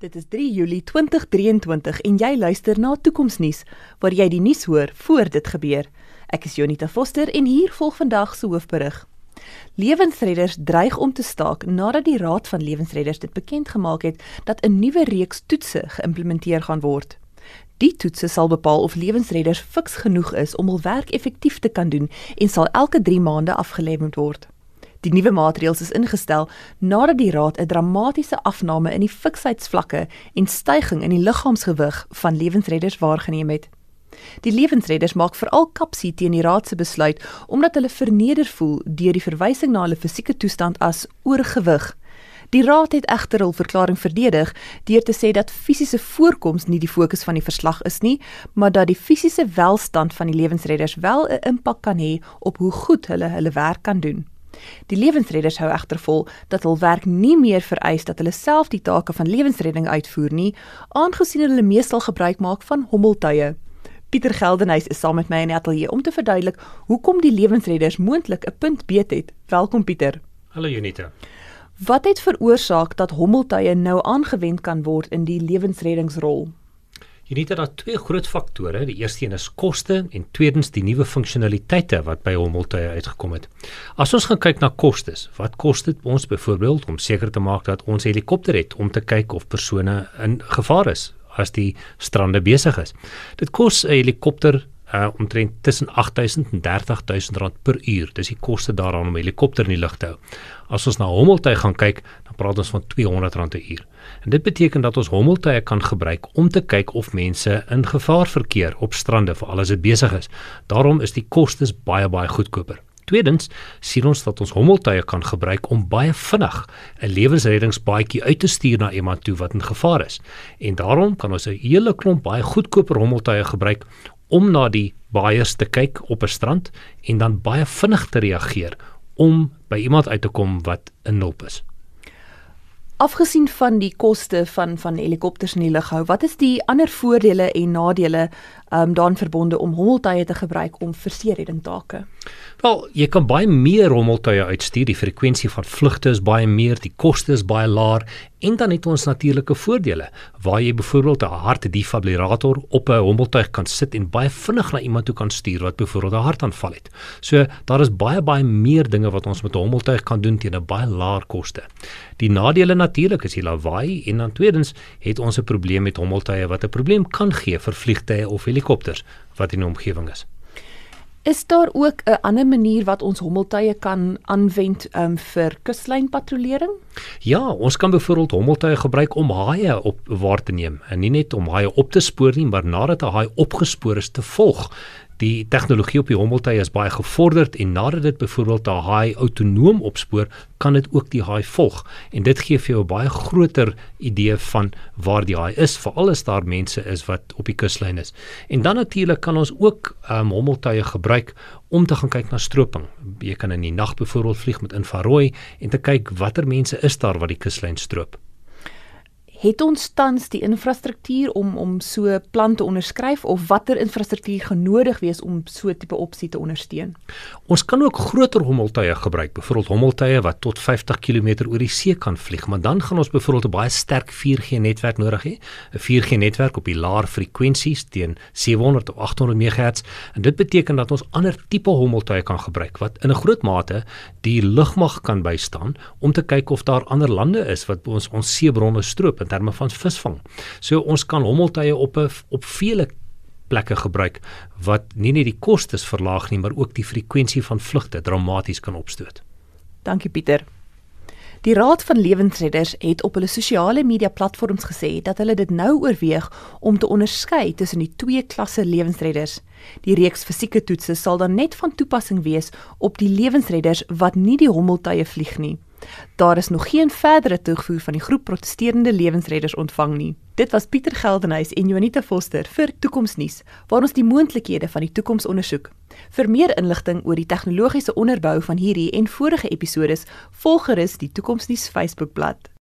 Dit is 3 Julie 2023 en jy luister na Toekomsnuus waar jy die nuus hoor voor dit gebeur. Ek is Jonita Foster en hier volg vandag se hoofberig. Lewensredders dreig om te staak nadat die Raad van Lewensredders dit bekend gemaak het dat 'n nuwe reeks toetse geïmplementeer gaan word. Die toetse sal bepaal of lewensredders fiks genoeg is om hul werk effektief te kan doen en sal elke 3 maande afgelê moet word. Die nuwe maatreëls is ingestel nadat die raad 'n dramatiese afname in die fiksheidsvlakke en stygings in die liggaamsgewig van lewensredders waargeneem het. Die lewensredders maak veral kapsie teen die raad se besluit omdat hulle verneder voel deur die verwysing na hulle fisieke toestand as oorgewig. Die raad het egter hul verklaring verdedig deur te sê dat fisiese voorkoms nie die fokus van die verslag is nie, maar dat die fisiese welstand van die lewensredders wel 'n impak kan hê op hoe goed hulle hulle werk kan doen. Die lewensredders hou egter vol dat hul werk nie meer vereis dat hulle self die take van lewensredding uitvoer nie, aangesien hulle meestal gebruik maak van hommeltuie. Pieter Geldenhuys is saam met my in die ateljee om te verduidelik hoekom die lewensredders moontlik 'n punt beet het. Welkom Pieter. Hallo Junita. Wat het veroorsaak dat hommeltuie nou aangewend kan word in die lewensreddingsrol? Jy weet dat daar twee groot faktore, die eerste een is koste en tweedens die nuwe funksionaliteite wat by hommeltuie uitgekom het. As ons gaan kyk na kostes, wat kos dit ons byvoorbeeld om seker te maak dat ons helikopter het om te kyk of persone in gevaar is as die strande besig is. Dit kos 'n helikopter uh omtrent tussen 8000 en 30000 rand per uur. Dis die koste daaraan om 'n helikopter in die lug te hou. As ons na hommeltuig gaan kyk, dan praat ons van 200 rand per uur. En dit beteken dat ons hommeltuie kan gebruik om te kyk of mense in gevaar verkeer op strande vir alles dit besig is. Daarom is die kostes baie baie goedkoper. Tweedens sien ons dat ons hommeltuie kan gebruik om baie vinnig 'n lewensreddingsbaadjie uit te stuur na iemand toe wat in gevaar is. En daarom kan ons 'n hele klomp baie goedkoper hommeltuie gebruik om na die baaiers te kyk op 'n strand en dan baie vinnig te reageer om by iemand uit te kom wat in nood is. Afgesien van die koste van van helikopters in die lug hou, wat is die ander voordele en nadele um, daaraan verbonde om hommeltuie te gebruik om verseeredding take? Wel, jy kan baie meer hommeltuie uitstuur. Die frekwensie van vlugte is baie meer, die koste is baie laer en dan het ons natuurlike voordele waar jy byvoorbeeld 'n hartdefibrillator op 'n hommeltuig kan sit en baie vinnig na iemand toe kan stuur wat byvoorbeeld 'n hartaanval het. So daar is baie baie meer dinge wat ons met 'n hommeltuig kan doen teen 'n baie laer koste. Die nadele natuurlik is die lawaai en dan tweedens het ons 'n probleem met hommeltuie wat 'n probleem kan gee vir vliegtye of wat in die omgewing is. Is daar ook 'n ander manier wat ons hommeltuie kan aanwend um, vir kuslynpatrollering? Ja, ons kan byvoorbeeld hommeltuie gebruik om haie op waar te neem en nie net om haie op te spoor nie, maar nadat 'n haai opgespoor is te volg. Die tegnologie op die hommeltuie is baie gevorderd en nadat dit byvoorbeeld 'n haai autonoom opspoor, kan dit ook die haai volg en dit gee vir jou 'n baie groter idee van waar die haai is, veral as daar mense is wat op die kuslyn is. En dan natuurlik kan ons ook um, hommeltuie gebruik om te gaan kyk na stroping. Jy kan in die nag byvoorbeeld vlieg met infrarooi en te kyk watter mense is daar wat die kuslyn stroop het ons tans die infrastruktuur om om so plan te onderskryf of watter infrastruktuur genodig wees om so tipe opsie te ondersteun? Ons kan ook groter hommeltuie gebruik, byvoorbeeld hommeltuie wat tot 50 km oor die see kan vlieg, maar dan gaan ons byvoorbeeld 'n baie sterk 4G netwerk nodig hê, 'n 4G netwerk op die laer frekwensies teen 700 of 800 MHz en dit beteken dat ons ander tipe hommeltuie kan gebruik wat in 'n groot mate die lugmag kan bystaan om te kyk of daar ander lande is wat ons ons seebronne stroop terme van visvang. So ons kan hommeltuie op 'n op vele plekke gebruik wat nie net die kostes verlaag nie, maar ook die frekwensie van vlugte dramaties kan opstoot. Dankie Pieter. Die Raad van Lewensredders het op hulle sosiale media platforms gesê dat hulle dit nou oorweeg om te onderskei tussen die twee klasse lewensredders. Die reeks fisieke toetse sal dan net van toepassing wees op die lewensredders wat nie die hommeltuie vlieg nie. Daar is nog geen verdere toevoer van die groep protesterende lewensredders ontvang nie. Dit was Pieter Geldenhuys en Jonita Foster vir Toekomsnuus, waar ons die moontlikhede van die toekoms ondersoek. Vir meer inligting oor die tegnologiese onderbou van hierdie en vorige episode, volg gerus die Toekomsnuus Facebookblad.